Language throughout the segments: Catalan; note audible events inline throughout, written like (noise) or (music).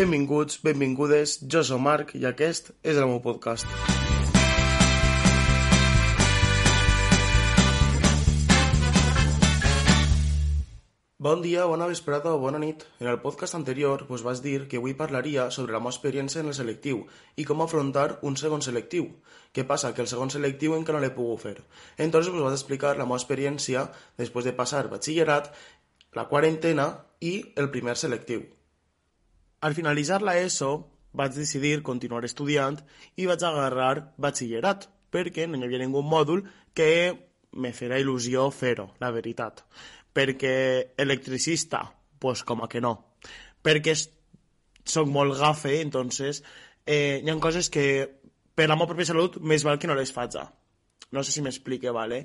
Benvinguts, benvingudes, jo sóc Marc i aquest és el meu podcast. Bon dia, bona vesprada o bona nit. En el podcast anterior us vaig dir que avui parlaria sobre la meva experiència en el selectiu i com afrontar un segon selectiu. Què passa? Que el segon selectiu encara no l'he pogut fer. Entonces us vaig explicar la meva experiència després de passar batxillerat, la quarantena i el primer selectiu. Al finalitzar la ESO, vaig decidir continuar estudiant i vaig agarrar batxillerat, perquè no hi havia ningú mòdul que me fera il·lusió fer-ho, la veritat. Perquè electricista, pues com a que no. Perquè sóc molt gafe, entonces eh, hi ha coses que per la meva pròpia salut més val que no les faig. No sé si m'explique, vale?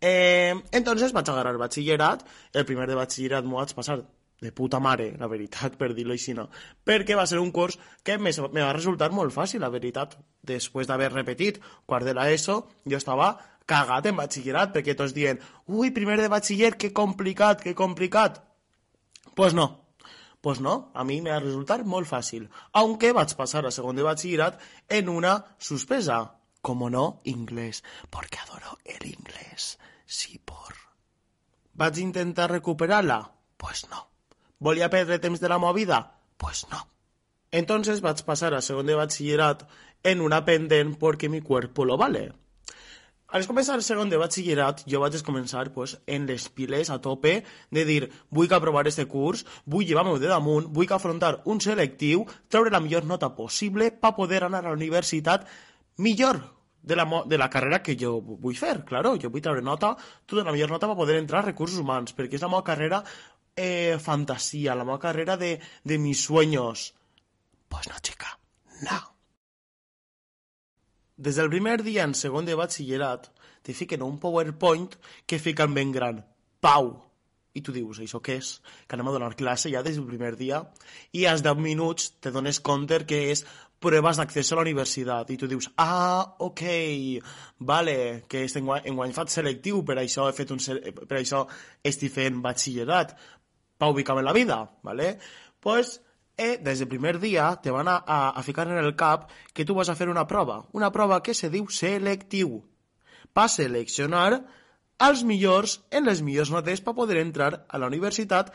Eh, entonces vaig agarrar batxillerat, el primer de batxillerat m'ho vaig passar de puta mare, la veritat, per dir-lo així, no. Perquè va ser un curs que me, me va resultar molt fàcil, la veritat. Després d'haver repetit quart de l'ESO, jo estava cagat en batxillerat, perquè tots dient, ui, primer de batxiller, que complicat, que complicat. Pues no, pues no, a mi me va resultar molt fàcil, aunque vaig passar a segon de batxillerat en una suspesa. Com no, inglès, perquè adoro el inglés, sí, por. Vaig intentar recuperar-la? Pues no. Volia perdre temps de la movida? Pues no. Entonces vaig passar a segon de batxillerat en una pendent perquè mi cuerpo lo vale. Al començar el segon de batxillerat, jo vaig començar pues, en les piles a tope de dir vull que aprovar este curs, vull llevar-me de damunt, vull afrontar un selectiu, treure la millor nota possible per poder anar a la universitat millor de la, de la carrera que jo vull fer, claro, jo vull treure nota, tota la millor nota per poder entrar a recursos humans, perquè és la meva carrera eh, fantasía, la nueva carrera de, de mis sueños. Pues no, chica, no. Des del primer dia en segon de batxillerat, t'hi fiquen un PowerPoint que fiquen ben gran. Pau! I tu dius, això què és? Que anem a donar classe ja des del primer dia? I als 10 minuts te dones compte que és proves d'accés a la universitat. I tu dius, ah, ok, vale, que este enguany, enguany faig selectiu, per això he fet un, per això estic fent batxillerat para ubicarme en la vida, ¿vale? Pues eh, desde el primer día te van a, a, a, ficar en el cap que tú vas a fer una prova, una prova que se diu selectiu, per seleccionar els millors en les millors notes per poder entrar a la universitat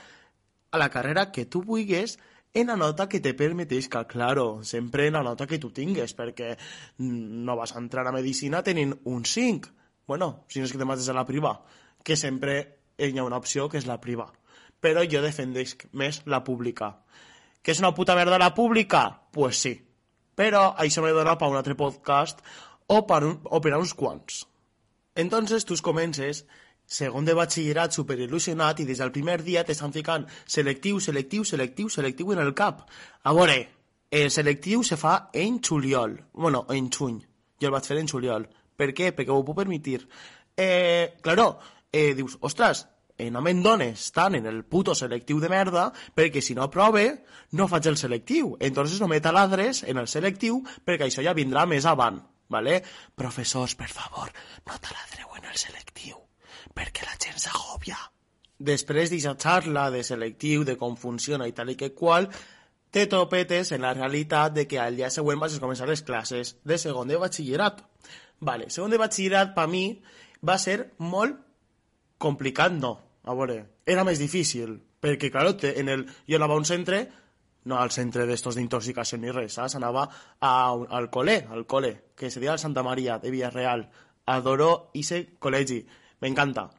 a la carrera que tu vulguis en la nota que te permetisca, claro, sempre en la nota que tu tingues, perquè no vas a entrar a Medicina tenint un 5, bueno, si no és que te mates a la priva, que sempre hi ha una opció que és la priva però jo defendeix més la pública. Que és una puta merda la pública? Pues sí. Però això m'he donat per un altre podcast o per, un, o per uns quants. Entonces tu comences segon de batxillerat superil·lusionat i des del primer dia t'estan ficant selectiu, selectiu, selectiu, selectiu en el cap. A veure, el selectiu se fa en juliol. bueno, en juny. Jo el vaig fer en juliol. Per què? Perquè ho puc permetir. Eh, claro, eh, dius, ostres, eh, no me'n dones tant en el puto selectiu de merda, perquè si no prove, no faig el selectiu. Entonces no me taladres en el selectiu, perquè això ja vindrà més avant, ¿vale? Professors, per favor, no taladreu en el selectiu, perquè la gent s'agobia. Després d'aquesta charla de selectiu, de com funciona i tal i que qual, te topetes en la realitat de que al dia següent vas a començar les classes de segon de batxillerat. Vale, segon de batxillerat, per mi, va ser molt complicat, no, a veure, era més difícil, perquè, clar, en el, jo anava a un centre, no al centre d'estos d'intoxicació ni res, saps? Anava a, al col·le, al col·le, que seria diu Santa Maria de Villarreal, adoro ese col·legi, m'encanta.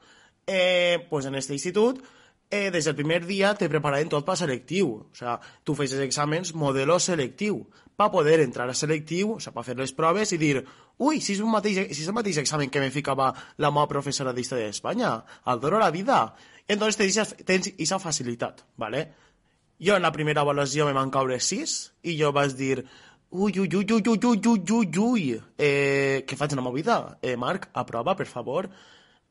Eh, pues en este institut, eh, des del primer dia te preparaven tot per selectiu. O sigui, tu feies els exàmens modelo selectiu per poder entrar a selectiu, o sigui, per fer les proves i dir ui, si és, un mateix, si és el mateix examen que me ficava la meva professora d'Història d'Espanya, al doro la vida. Entonces tens, tens aquesta facilitat, ¿vale? Jo en la primera avaluació me van caure 6 i jo vaig dir ui, ui, ui, ui, ui, ui, ui, ui, ui, eh, què faig en la meva vida? Eh, Marc, aprova, per favor.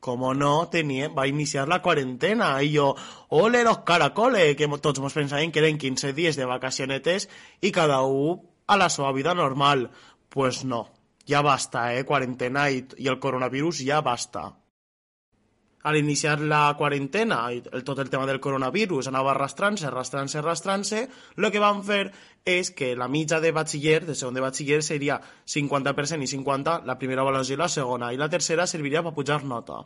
com no, tenia, va iniciar la quarantena i jo, ole los caracoles, que tots mos pensàvem que eren 15 dies de vacacionetes i cada un a la seva vida normal. Pues no, ja basta, eh, quarantena i, i el coronavirus ja basta al iniciar la quarantena i tot el tema del coronavirus anava arrastrant-se, arrastrant-se, arrastrant-se, el que van fer és que la mitja de batxiller, de segon de batxiller, seria 50% i 50, la primera avaluació i la segona, i la tercera serviria per pujar nota.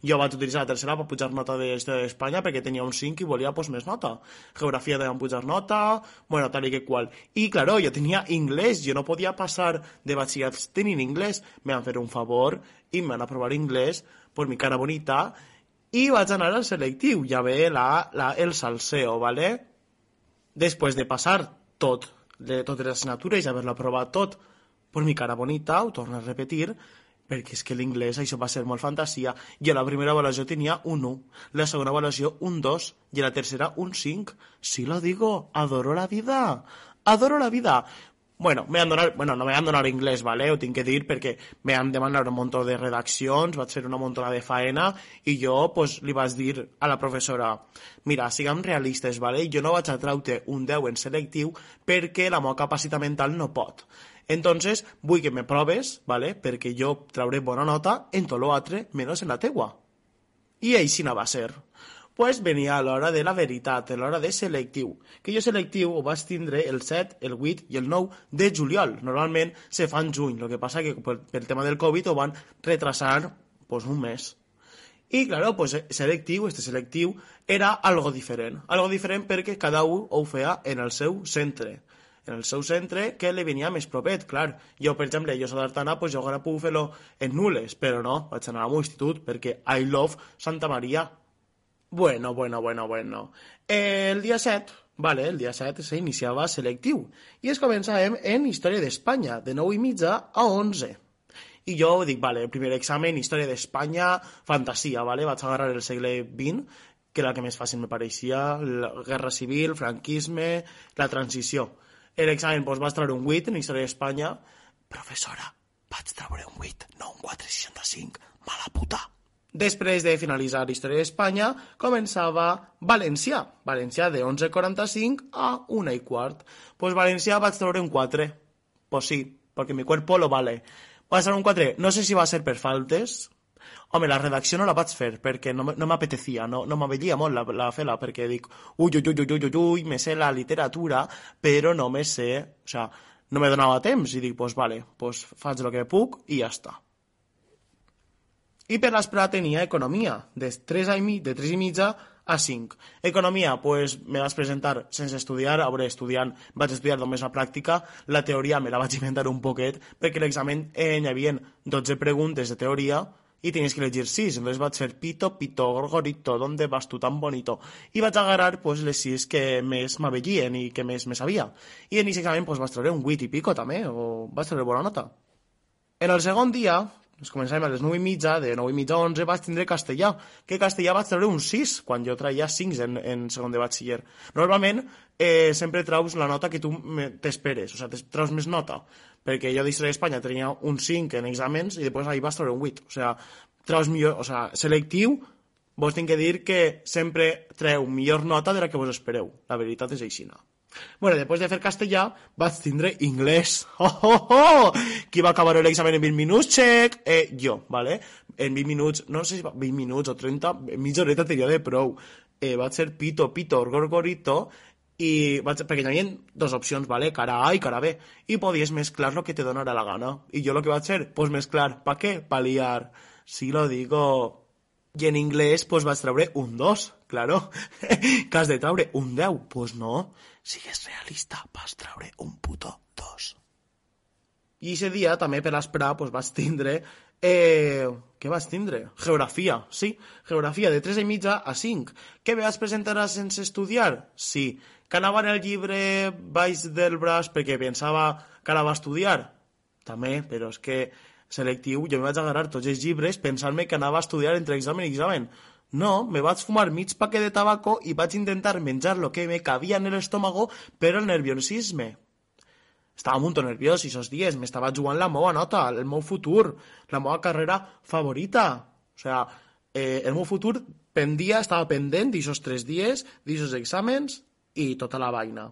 Jo vaig utilitzar la tercera per pujar nota d'Espanya perquè tenia un 5 i volia pues, més nota. Geografia de pujar nota, bueno, tal i que qual. I, claro, jo tenia inglès, jo no podia passar de batxiller tenint inglès. Me van fer un favor i me van aprovar inglès por mi cara bonita, i vaig anar al selectiu, ja ve la, la, el salseo, ¿vale? Després de passar tot, de totes les assignatures i haver-lo aprovat tot per mi cara bonita, ho torno a repetir, perquè és que l'inglès això va ser molt fantasia, i a la primera avaluació tenia un 1, la segona avaluació un 2, i a la tercera un 5. Sí lo digo, adoro la vida, adoro la vida. Bueno, me han donat, bueno, no me han donat inglès, ¿vale? ho tinc que dir perquè me han demanat un munt de redaccions, vaig fer una muntona de faena i jo pues, li vaig dir a la professora mira, siguem realistes, ¿vale? jo no vaig a traute un 10 en selectiu perquè la meva capacitat mental no pot. Entonces, vull que me proves, ¿vale? perquè jo trauré bona nota en tot l'altre, menys en la teua. I així no va ser pues venia a l'hora de la veritat, a l'hora de selectiu. Que jo selectiu ho vaig tindre el 7, el 8 i el 9 de juliol. Normalment se fa en juny, el que passa que per, per tema del Covid ho van retrasar pues, un mes. I, claro, pues, selectiu, este selectiu, era algo diferent. Algo diferent perquè cada un ho feia en el seu centre en el seu centre que li venia més propet, clar. Jo, per exemple, jo soc d'Artana, pues jo ara puc fer-lo en nules, però no, vaig anar a institut perquè I love Santa Maria, Bueno, bueno, bueno, bueno. El dia 7, vale, el dia 7 s'iniciava selectiu i es començàvem en Història d'Espanya, de 9 i mitja a 11. I jo dic, vale, el primer examen, Història d'Espanya, fantasia, vale? vaig agarrar el segle XX, que era el que més fàcil me pareixia, la guerra civil, franquisme, la transició. L'examen doncs, vas treure un 8 en Història d'Espanya. Professora, vaig treure un 8, no un 465, mala puta. Després de finalitzar Història d'Espanya, començava Valencià. Valencià de 11.45 a 1 i quart. Pues Valencià vaig treure un 4. Pues sí, perquè mi cuerpo lo vale. Vaig treure un 4. No sé si va ser per faltes. Home, la redacció no la vaig fer perquè no, no m'apetecia, no, no m'avellia molt la, la fer-la, perquè dic, ui, ui, ui, ui, ui, ui, me sé la literatura, però no me sé, o sea, no me donava temps, i dic, pues vale, pues faig el que puc i ja està. I per l'esprà tenia economia, de 3 i, de 3 i mitja a 5. Economia, pues, me vas presentar sense estudiar, a veure, estudiant, vaig estudiar només la pràctica, la teoria me la vaig inventar un poquet, perquè l'examen eh, hi havia 12 preguntes de teoria, i tenies que elegir 6, entonces vaig fer pito, pito, gorgorito, ¿dónde vas tu tan bonito? I vaig agarrar pues, les 6 que més m'avellien i que més me sabia. I en aquest examen pues, vaig treure un 8 i pico també, o vaig treure bona nota. En el segon dia, ens començàvem a les 9 i mitja, de 9 i mitja a 11 vaig tindre castellà, que castellà vaig treure un 6, quan jo traia 5 en, en segon de batxiller. Normalment eh, sempre traus la nota que tu t'esperes, o sigui, traus més nota, perquè jo d'Història d'Espanya tenia un 5 en exàmens i després ahir vas treure un 8, o sigui, traus millor, o sigui, selectiu, vos tinc que dir que sempre treu millor nota de la que vos espereu. La veritat és aixina. Bueno, després de fer castellà, vaig tindre anglès. (laughs) Oh, oh, oh! Qui va acabar l'examen en 20 minuts? Check! Eh, vale? En 20 minuts, no sé si 20 minuts o 30, mitja horeta tenia de prou. Eh, vaig ser pito, pito, gorgorito, i vaig, perquè hi havia dues opcions, vale? cara A i cara B, i podies mesclar lo que te donara la gana. I jo lo que vaig fer, pues mesclar, ¿pa què? Pa liar. Si lo digo... I en anglès, pues vaig treure un 2, claro. (laughs) que has de treure un 10? Pues no sigues realista, vas treure un puto 2. I ese dia, també per l'esperar, pues, vas tindre... Eh, què vas tindre? Geografia, sí. Geografia de 3 i mitja a 5. Què vas presentar sense estudiar? Sí. Que anava en el llibre baix del braç perquè pensava que anava a estudiar? També, però és que selectiu, jo em vaig agarrar tots els llibres pensant-me que anava a estudiar entre examen i examen. No, me vaig fumar mig paquet de tabaco i vaig intentar menjar lo que me cabia en l'estómago per el nerviosisme. Estava molt nerviós aquests dies, m'estava jugant la meva nota, el meu futur, la meva carrera favorita. O sea, eh, el meu futur pendia, estava pendent d'aquests tres dies, d'aquests exàmens i tota la vaina.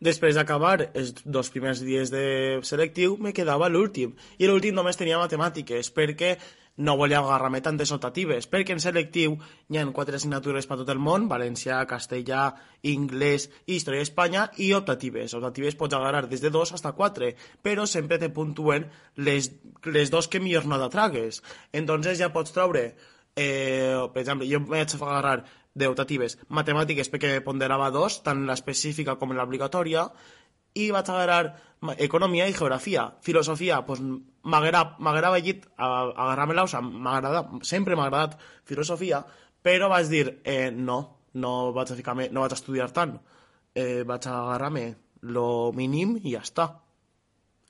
Després d'acabar els dos primers dies de selectiu, me quedava l'últim. I l'últim només tenia matemàtiques, perquè no volia agarrar-me tantes optatives, perquè en selectiu hi ha quatre assignatures per tot el món, valencià, castellà, anglès i història d'Espanya, i optatives. Optatives pots agarrar des de dos fins a quatre, però sempre te puntuen les, les dos que millor no t'atragues. Entonces ja pots treure, eh, per exemple, jo vaig agarrar d'optatives matemàtiques perquè ponderava dos, tant l'específica com l'obligatòria, i vaig agarrar economia i geografia. Filosofia, pues, m'agrada llit agarrar-me-la, o sigui, sempre m'ha agradat filosofia, però vaig dir, eh, no, no vaig a ficar no vaig a estudiar tant, eh, vaig a agarrar-me lo mínim i ja està.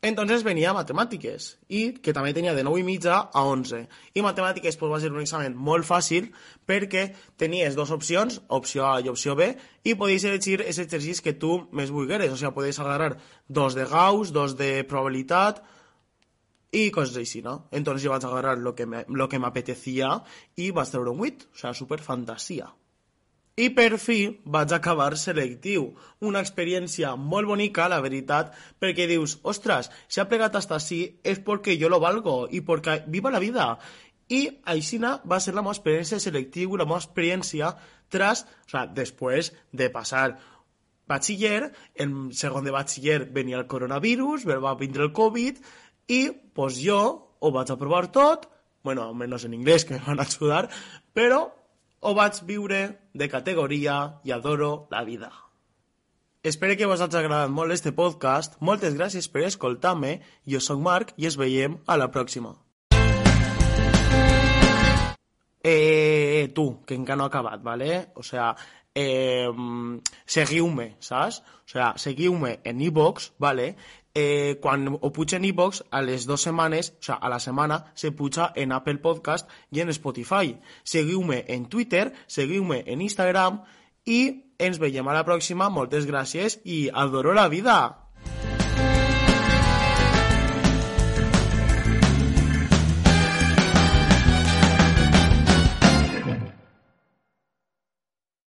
Entonces venia matemàtiques, i que també tenia de 9 i mitja a 11. I matemàtiques pues, va ser un examen molt fàcil perquè tenies dues opcions, opció A i opció B, i podies elegir els exercicis que tu més vulgueres. O sigui, podies agarrar dos de Gauss, dos de probabilitat, i coses així, no? Entonces jo vaig agarrar lo que m'apetecia i vaig treure un 8, o sigui, super fantasia. I per fi vaig acabar selectiu. Una experiència molt bonica, la veritat, perquè dius, ostres, si ha plegat hasta així és perquè jo lo valgo i perquè viva la vida. I aixina va ser la meva experiència selectiu, la meva experiència tras, o sea, després de passar batxiller, en segon de batxiller venia el coronavirus, va vindre el Covid, i pues jo ho vaig a provar tot, bueno, almenys en anglès, que me van ajudar, però o vaig viure de categoria i adoro la vida. Espero que vos hagi agradat molt este podcast. Moltes gràcies per escoltar-me. Jo sóc Marc i es veiem a la pròxima. Eh, tu, que encara no ha acabat, ¿vale? O sea, eh, seguiu-me, saps? O sea, seguiu-me en iVox, ¿vale? Eh, quan ho puja en iVoox, a les dues setmanes, o sea, a la setmana, se puja en Apple Podcast i en Spotify. Seguiu-me en Twitter, seguiu-me en Instagram i ens veiem a la pròxima. Moltes gràcies i adoro la vida!